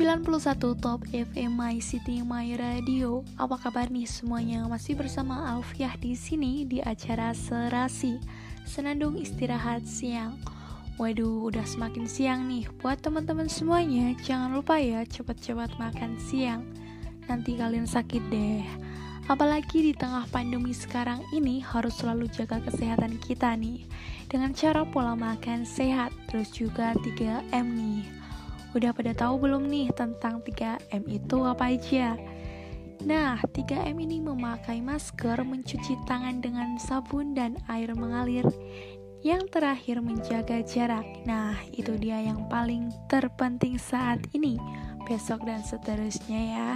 91 Top FM My City My Radio. Apa kabar nih semuanya? Masih bersama Alfiah di sini di acara Serasi Senandung Istirahat Siang. Waduh, udah semakin siang nih. Buat teman-teman semuanya, jangan lupa ya cepat-cepat makan siang. Nanti kalian sakit deh. Apalagi di tengah pandemi sekarang ini harus selalu jaga kesehatan kita nih. Dengan cara pola makan sehat, terus juga 3M nih Udah pada tahu belum nih tentang 3M itu apa aja? Nah, 3M ini memakai masker, mencuci tangan dengan sabun dan air mengalir. Yang terakhir menjaga jarak. Nah, itu dia yang paling terpenting saat ini, besok dan seterusnya ya.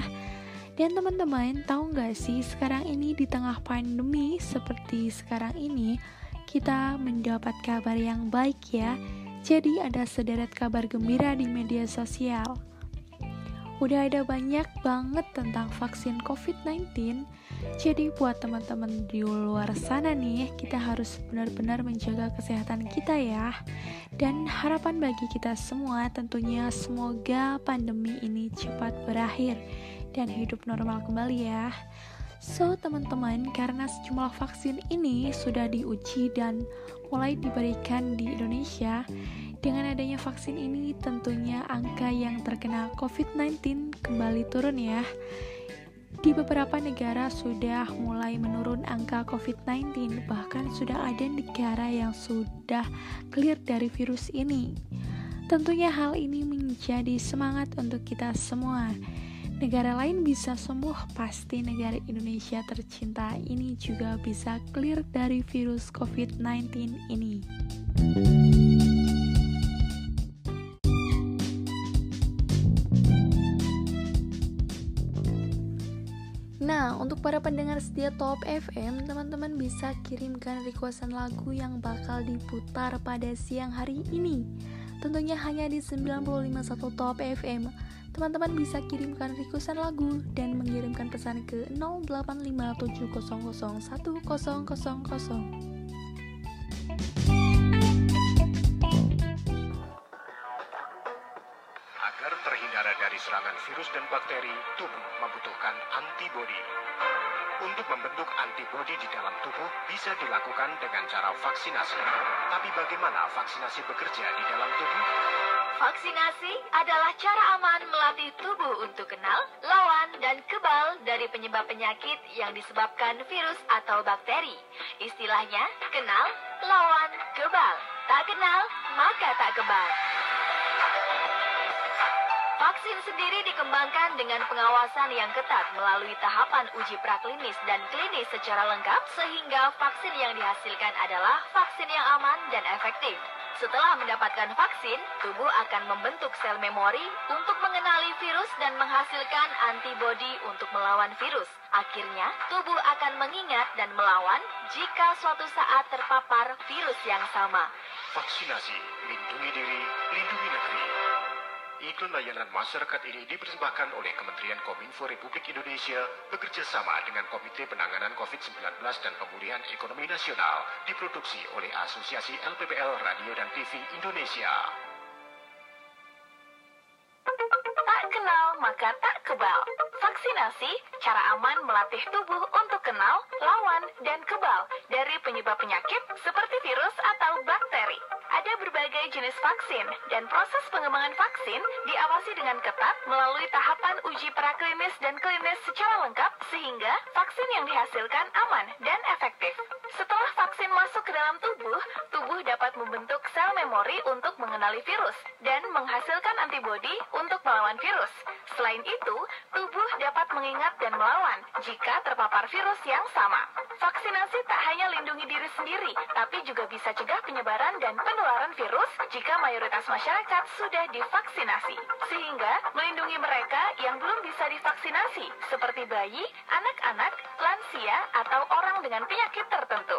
Dan teman-teman, tahu nggak sih sekarang ini di tengah pandemi seperti sekarang ini, kita mendapat kabar yang baik ya jadi ada sederet kabar gembira di media sosial. Udah ada banyak banget tentang vaksin COVID-19. Jadi buat teman-teman di luar sana nih, kita harus benar-benar menjaga kesehatan kita ya. Dan harapan bagi kita semua tentunya semoga pandemi ini cepat berakhir dan hidup normal kembali ya. So, teman-teman, karena sejumlah vaksin ini sudah diuji dan mulai diberikan di Indonesia, dengan adanya vaksin ini tentunya angka yang terkena COVID-19 kembali turun ya. Di beberapa negara sudah mulai menurun angka COVID-19, bahkan sudah ada negara yang sudah clear dari virus ini. Tentunya hal ini menjadi semangat untuk kita semua negara lain bisa sembuh, pasti negara Indonesia tercinta ini juga bisa clear dari virus COVID-19 ini. Nah, untuk para pendengar setia Top FM, teman-teman bisa kirimkan requestan lagu yang bakal diputar pada siang hari ini. Tentunya hanya di 951 Top FM teman-teman bisa kirimkan requestan lagu dan mengirimkan pesan ke 0857001000. dari serangan virus dan bakteri, tubuh membutuhkan antibodi. Untuk membentuk antibodi di dalam tubuh bisa dilakukan dengan cara vaksinasi. Tapi bagaimana vaksinasi bekerja di dalam tubuh? Vaksinasi adalah cara aman melatih tubuh untuk kenal, lawan, dan kebal dari penyebab penyakit yang disebabkan virus atau bakteri. Istilahnya, kenal, lawan, kebal. Tak kenal, maka tak kebal. Vaksin sendiri dikembangkan dengan pengawasan yang ketat melalui tahapan uji praklinis dan klinis secara lengkap sehingga vaksin yang dihasilkan adalah vaksin yang aman dan efektif. Setelah mendapatkan vaksin, tubuh akan membentuk sel memori untuk mengenali virus dan menghasilkan antibodi untuk melawan virus. Akhirnya, tubuh akan mengingat dan melawan jika suatu saat terpapar virus yang sama. Vaksinasi, lindungi diri, lindungi negeri. Iklan layanan masyarakat ini dipersembahkan oleh Kementerian Kominfo Republik Indonesia bekerja sama dengan Komite Penanganan COVID-19 dan Pemulihan Ekonomi Nasional diproduksi oleh Asosiasi LPPL Radio dan TV Indonesia. Tak kenal maka tak kebal. Vaksinasi, cara aman melatih tubuh untuk kenal, lawan, dan kebal dari penyebab penyakit seperti virus atau bakteri. Ada berbagai jenis vaksin dan proses pengembangan vaksin diawasi dengan ketat melalui tahapan uji praklinis dan klinis secara lengkap sehingga vaksin yang dihasilkan aman dan efektif. Vaksin masuk ke dalam tubuh, tubuh dapat membentuk sel memori untuk mengenali virus dan menghasilkan antibodi untuk melawan virus. Selain itu, tubuh dapat mengingat dan melawan jika terpapar virus yang sama. Vaksinasi tak hanya lindungi diri sendiri, tapi juga bisa cegah penyebaran dan penularan virus jika mayoritas masyarakat sudah divaksinasi, sehingga melindungi mereka yang belum bisa divaksinasi, seperti bayi, anak-anak, lansia, atau orang dengan penyakit tertentu.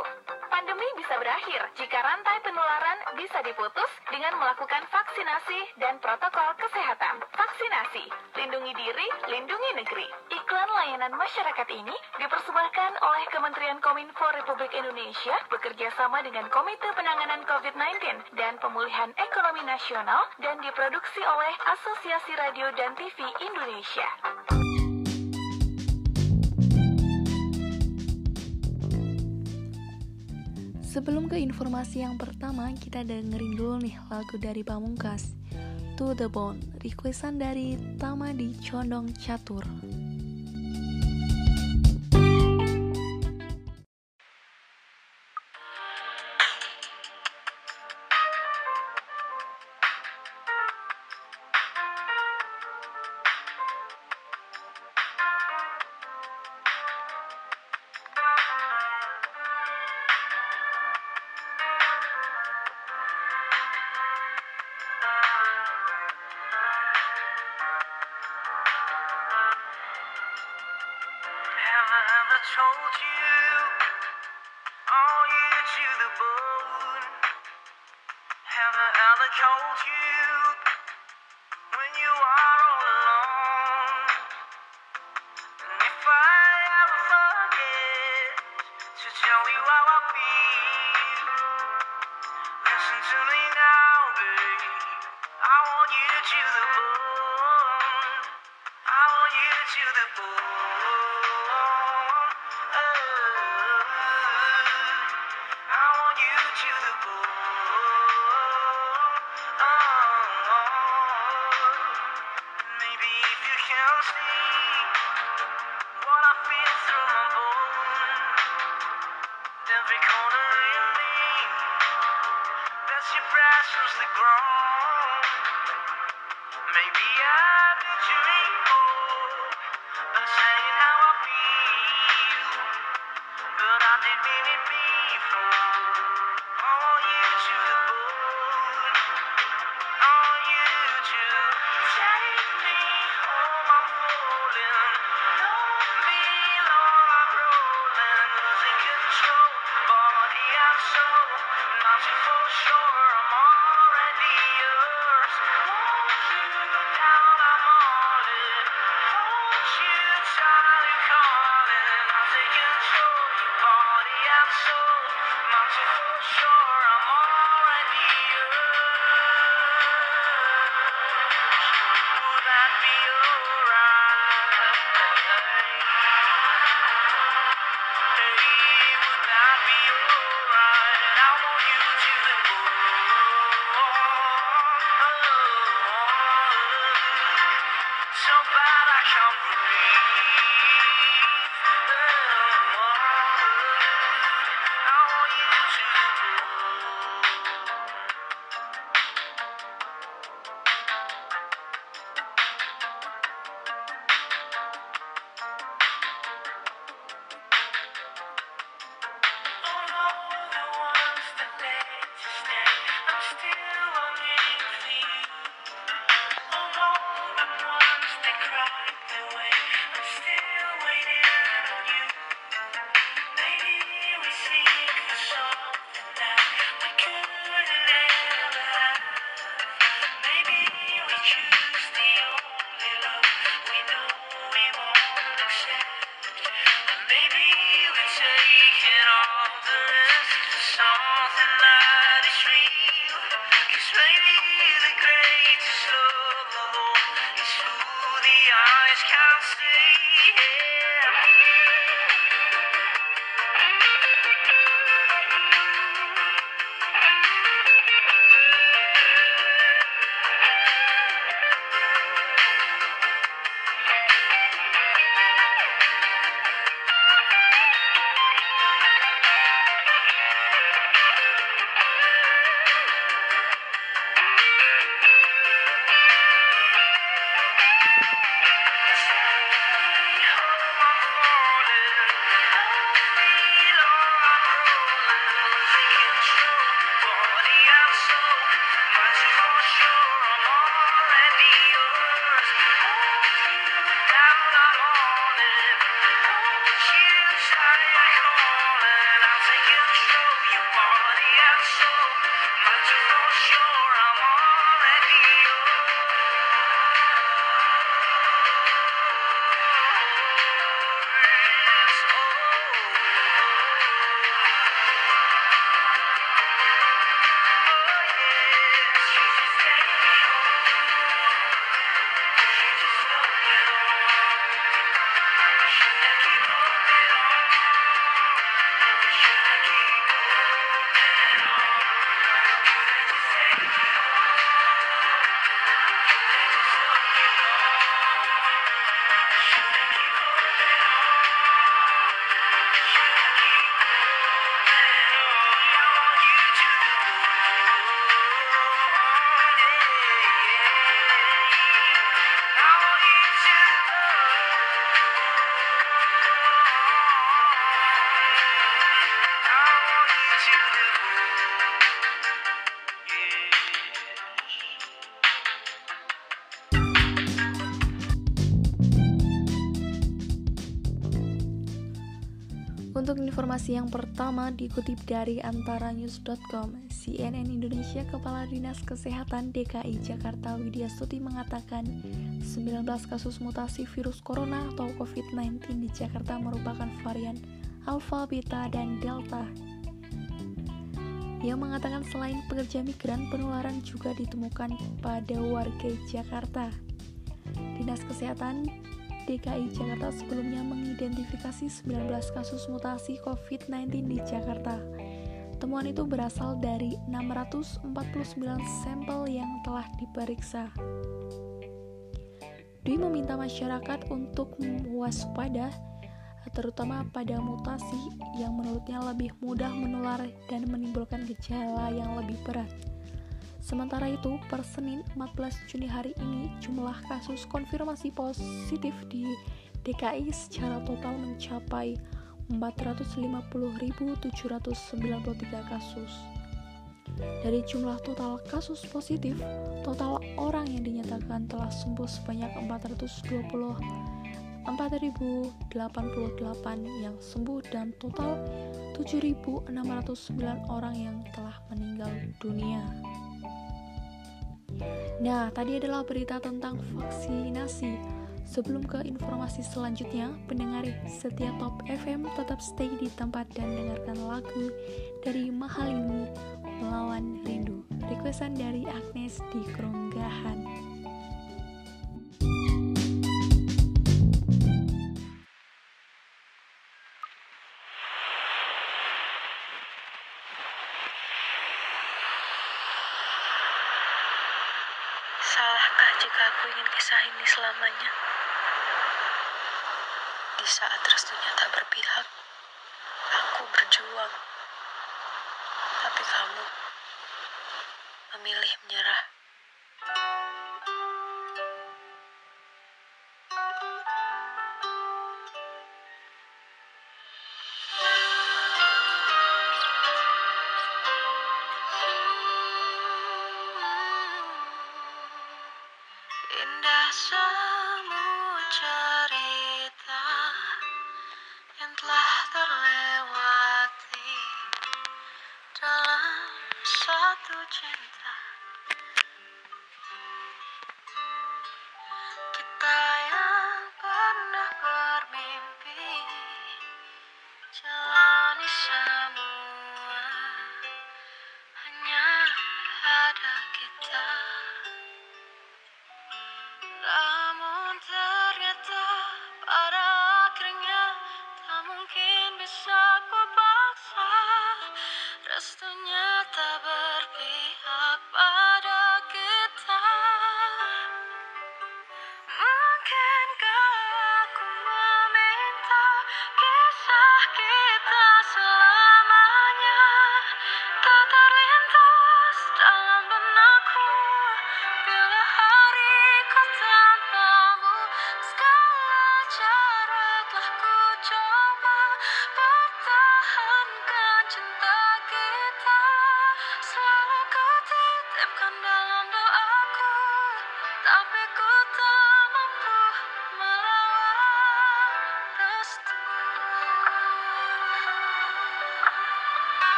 Pandemi bisa berakhir jika rantai penularan bisa diputus dengan melakukan vaksinasi dan protokol kesehatan. Vaksinasi, lindungi diri, lindungi negeri. Iklan layanan masyarakat ini dipersembahkan oleh Kementerian Kominfo Republik Indonesia bekerja sama dengan Komite Penanganan COVID-19 dan Pemulihan Ekonomi Nasional dan diproduksi oleh Asosiasi Radio dan TV Indonesia. Sebelum ke informasi yang pertama, kita dengerin dulu nih lagu dari Pamungkas, To The Bone, requestan dari Tama di Condong Catur. Julie now. Pertama dikutip dari antaranews.com, CNN Indonesia Kepala Dinas Kesehatan DKI Jakarta Widya Stuti mengatakan 19 kasus mutasi virus corona atau COVID-19 di Jakarta merupakan varian Alpha, Beta, dan Delta. Ia mengatakan selain pekerja migran, penularan juga ditemukan pada warga Jakarta. Dinas Kesehatan DKI Jakarta sebelumnya mengidentifikasi 19 kasus mutasi COVID-19 di Jakarta. Temuan itu berasal dari 649 sampel yang telah diperiksa. Dwi meminta masyarakat untuk waspada terutama pada mutasi yang menurutnya lebih mudah menular dan menimbulkan gejala yang lebih berat. Sementara itu, per Senin 14 Juni hari ini, jumlah kasus konfirmasi positif di DKI secara total mencapai 450.793 kasus. Dari jumlah total kasus positif, total orang yang dinyatakan telah sembuh sebanyak 420 4.088 yang sembuh dan total 7.609 orang yang telah meninggal dunia. Nah, tadi adalah berita tentang vaksinasi. Sebelum ke informasi selanjutnya, pendengar setia Top FM tetap stay di tempat dan dengarkan lagu dari Mahalini melawan rindu. Requestan dari Agnes di Keronggahan. Ingin kisah ini selamanya? Di saat restunya tak berpihak, aku berjuang. Tapi kamu memilih menyerah. Kita.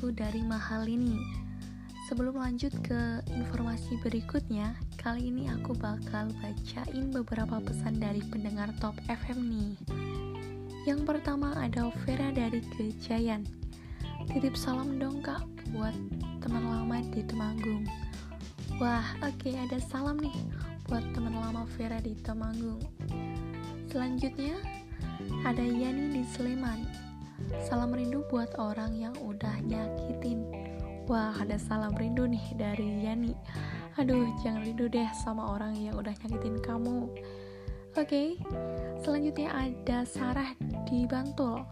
Lagu dari Mahalini. Sebelum lanjut ke informasi berikutnya, kali ini aku bakal bacain beberapa pesan dari pendengar Top FM nih. Yang pertama ada Vera dari Kejayan. Titip salam dong kak buat teman lama di Temanggung. Wah, oke okay, ada salam nih buat teman lama Vera di Temanggung. Selanjutnya ada Yani di Sleman. Salam rindu buat orang yang udah nyakitin. Wah, ada salam rindu nih dari Yani. Aduh, jangan rindu deh sama orang yang udah nyakitin kamu. Oke, okay. selanjutnya ada Sarah di Bantul.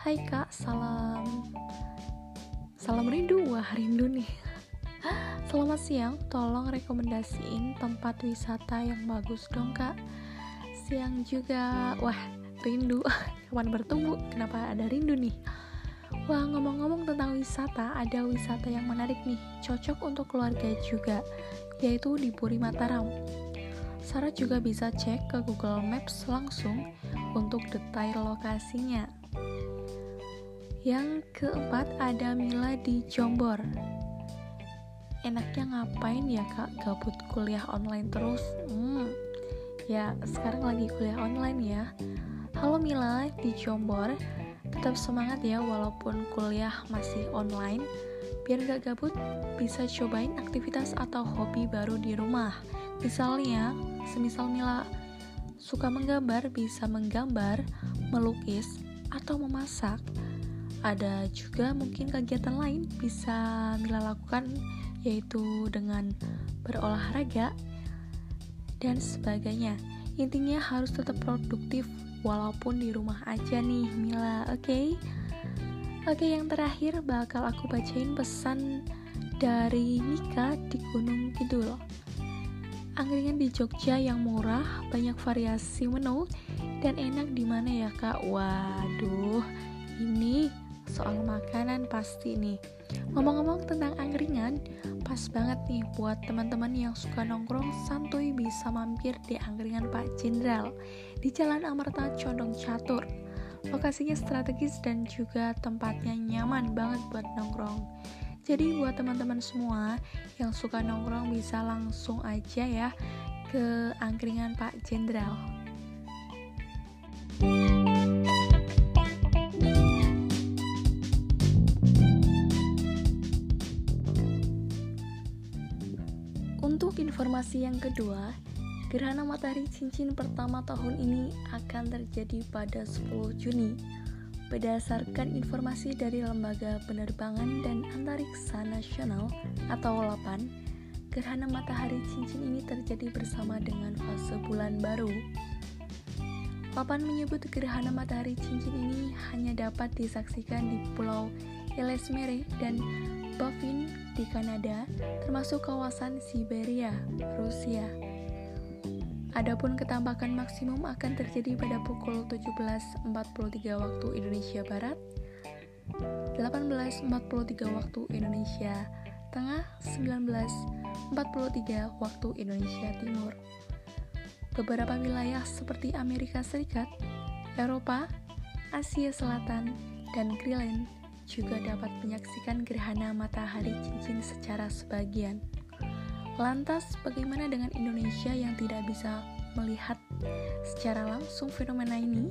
Hai kak, salam Salam rindu, wah rindu nih Selamat siang, tolong rekomendasiin tempat wisata yang bagus dong kak Siang juga, wah rindu Kapan bertemu, kenapa ada rindu nih? Wah ngomong-ngomong tentang wisata, ada wisata yang menarik nih. Cocok untuk keluarga juga, yaitu di Puri Mataram. Sarah juga bisa cek ke Google Maps langsung untuk detail lokasinya. Yang keempat ada Mila di Jombor. Enaknya ngapain ya kak? Gabut kuliah online terus? Hmm ya sekarang lagi kuliah online ya halo Mila di Jombor. Tetap semangat ya walaupun kuliah masih online. Biar gak gabut bisa cobain aktivitas atau hobi baru di rumah. Misalnya semisal Mila suka menggambar bisa menggambar melukis atau memasak. Ada juga mungkin kegiatan lain bisa Mila lakukan yaitu dengan berolahraga dan sebagainya. Intinya harus tetap produktif walaupun di rumah aja nih Mila, oke? Okay? Oke, okay, yang terakhir bakal aku bacain pesan dari Mika di Gunung Kidul. Angkringan di Jogja yang murah, banyak variasi menu, dan enak di mana ya kak? Waduh, ini soal makanan pasti nih. Ngomong-ngomong tentang angkringan, pas banget nih buat teman-teman yang suka nongkrong santuy bisa mampir di angkringan Pak Jenderal di Jalan Amarta Condong Catur. Lokasinya strategis dan juga tempatnya nyaman banget buat nongkrong. Jadi buat teman-teman semua yang suka nongkrong bisa langsung aja ya ke angkringan Pak Jenderal. Informasi yang kedua, gerhana matahari cincin pertama tahun ini akan terjadi pada 10 Juni. Berdasarkan informasi dari Lembaga Penerbangan dan Antariksa Nasional atau LAPAN, gerhana matahari cincin ini terjadi bersama dengan fase bulan baru. LAPAN menyebut gerhana matahari cincin ini hanya dapat disaksikan di Pulau Ellesmere dan Baffin di Kanada, termasuk kawasan Siberia, Rusia. Adapun ketambakan maksimum akan terjadi pada pukul 17.43 waktu Indonesia Barat, 18.43 waktu Indonesia Tengah, 19.43 waktu Indonesia Timur. Beberapa wilayah seperti Amerika Serikat, Eropa, Asia Selatan, dan Greenland juga dapat menyaksikan gerhana matahari cincin secara sebagian. Lantas, bagaimana dengan Indonesia yang tidak bisa melihat secara langsung fenomena ini?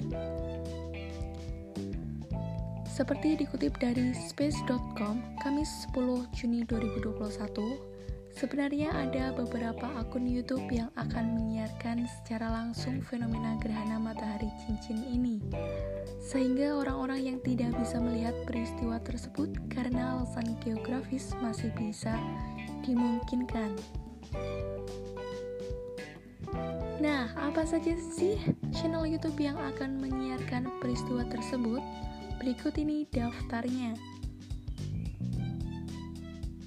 Seperti dikutip dari space.com, Kamis 10 Juni 2021, Sebenarnya ada beberapa akun YouTube yang akan menyiarkan secara langsung fenomena gerhana matahari cincin ini, sehingga orang-orang yang tidak bisa melihat peristiwa tersebut karena alasan geografis masih bisa dimungkinkan. Nah, apa saja sih channel YouTube yang akan menyiarkan peristiwa tersebut? Berikut ini daftarnya.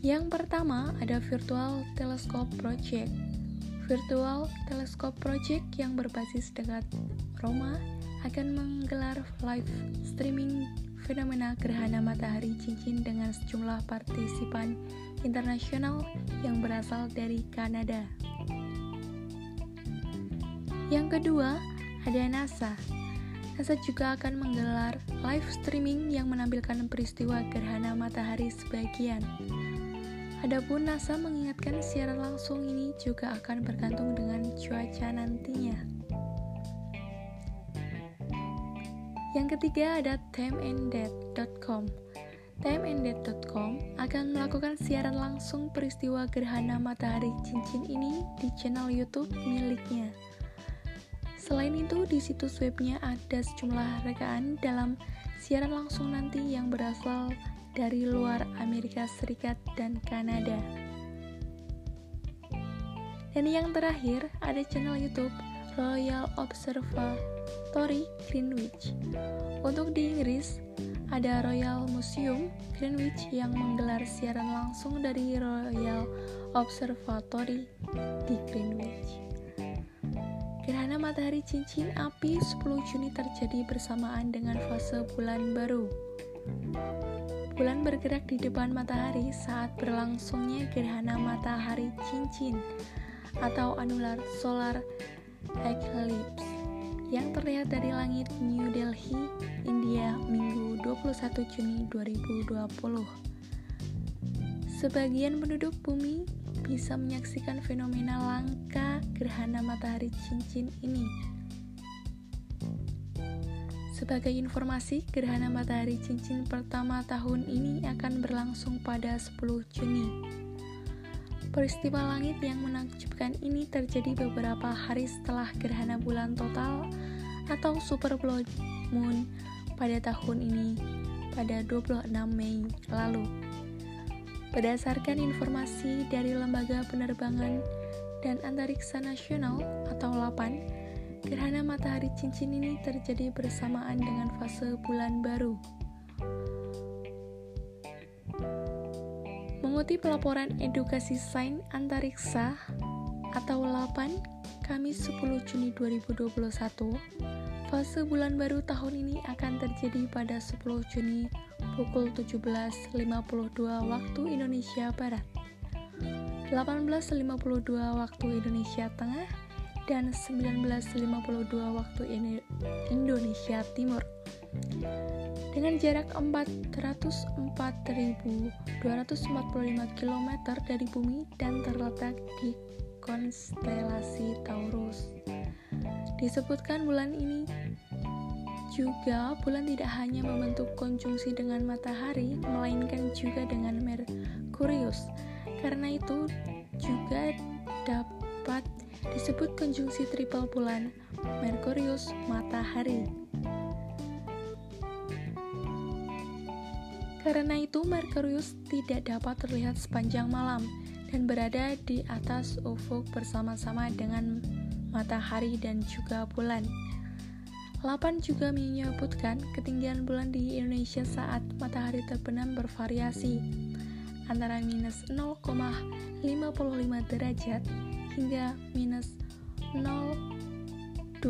Yang pertama ada Virtual Telescope Project. Virtual Telescope Project yang berbasis dekat Roma akan menggelar live streaming fenomena gerhana matahari cincin dengan sejumlah partisipan internasional yang berasal dari Kanada. Yang kedua, ada NASA. NASA juga akan menggelar live streaming yang menampilkan peristiwa gerhana matahari sebagian. Adapun NASA mengingatkan siaran langsung ini juga akan bergantung dengan cuaca nantinya. Yang ketiga ada timeanddead.com. Timeanddead.com akan melakukan siaran langsung peristiwa gerhana matahari cincin ini di channel YouTube miliknya. Selain itu, di situs webnya ada sejumlah rekaan dalam siaran langsung nanti yang berasal dari luar Amerika Serikat dan Kanada. Dan yang terakhir, ada channel YouTube Royal Observatory Greenwich. Untuk di Inggris, ada Royal Museum Greenwich yang menggelar siaran langsung dari Royal Observatory di Greenwich. Gerhana matahari cincin api 10 Juni terjadi bersamaan dengan fase bulan baru. Bulan bergerak di depan matahari saat berlangsungnya gerhana matahari cincin atau annular solar eclipse yang terlihat dari langit New Delhi, India, Minggu 21 Juni 2020. Sebagian penduduk bumi bisa menyaksikan fenomena langka gerhana matahari cincin ini. Sebagai informasi, gerhana matahari cincin pertama tahun ini akan berlangsung pada 10 Juni. Peristiwa langit yang menakjubkan ini terjadi beberapa hari setelah gerhana bulan total atau super blood moon pada tahun ini pada 26 Mei lalu. Berdasarkan informasi dari Lembaga Penerbangan dan Antariksa Nasional atau LAPAN, gerhana matahari cincin ini terjadi bersamaan dengan fase bulan baru. Mengutip laporan edukasi sains antariksa atau LAPAN, Kamis 10 Juni 2021, fase bulan baru tahun ini akan terjadi pada 10 Juni pukul 17.52 waktu Indonesia Barat, 18.52 waktu Indonesia Tengah, dan 19.52 waktu Indonesia Timur. Dengan jarak 404.245 km dari bumi dan terletak di konstelasi Taurus. Disebutkan bulan ini juga, bulan tidak hanya membentuk konjungsi dengan matahari, melainkan juga dengan Merkurius. Karena itu, juga dapat disebut konjungsi triple bulan Merkurius matahari. Karena itu, Merkurius tidak dapat terlihat sepanjang malam dan berada di atas ufuk bersama-sama dengan matahari dan juga bulan. Lapan juga menyebutkan ketinggian bulan di Indonesia saat matahari terbenam bervariasi antara minus 0,55 derajat hingga minus 0,2,1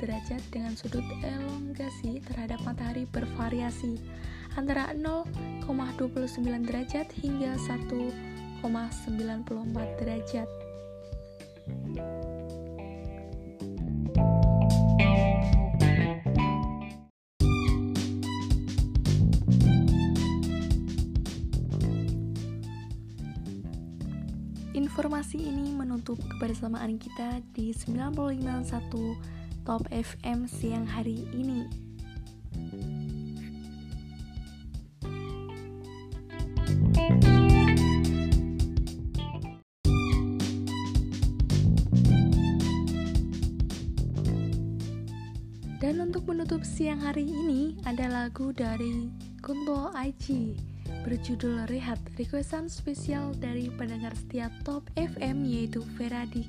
derajat dengan sudut elongasi terhadap matahari bervariasi antara 0,29 derajat hingga 1,94 derajat. Informasi ini menutup kebersamaan kita di 95.1 Top FM siang hari ini. Dan untuk menutup siang hari ini ada lagu dari Kunto Aji berjudul Rehat, requestan spesial dari pendengar setia Top FM yaitu Vera di.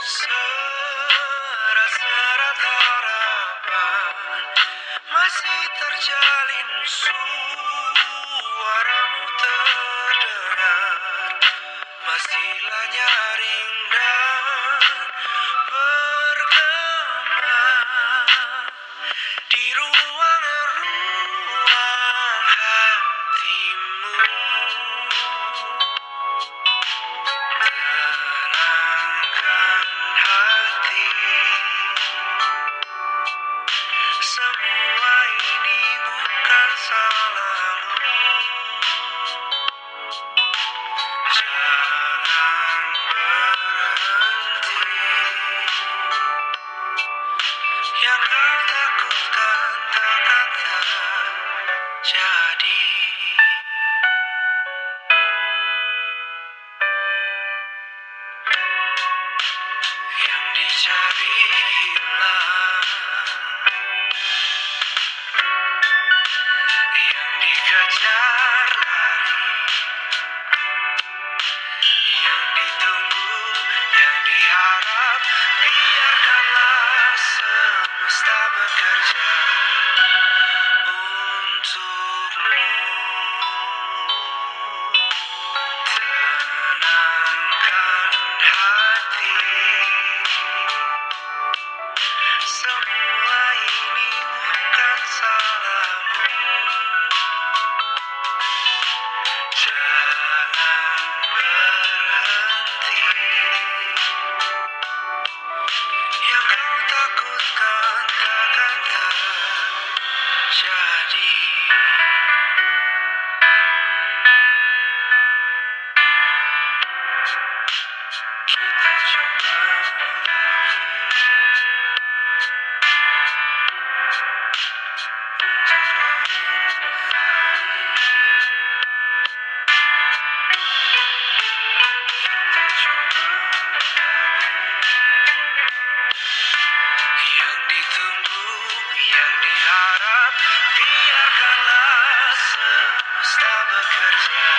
Serat-serat harapan Yeah. Estaba perdido.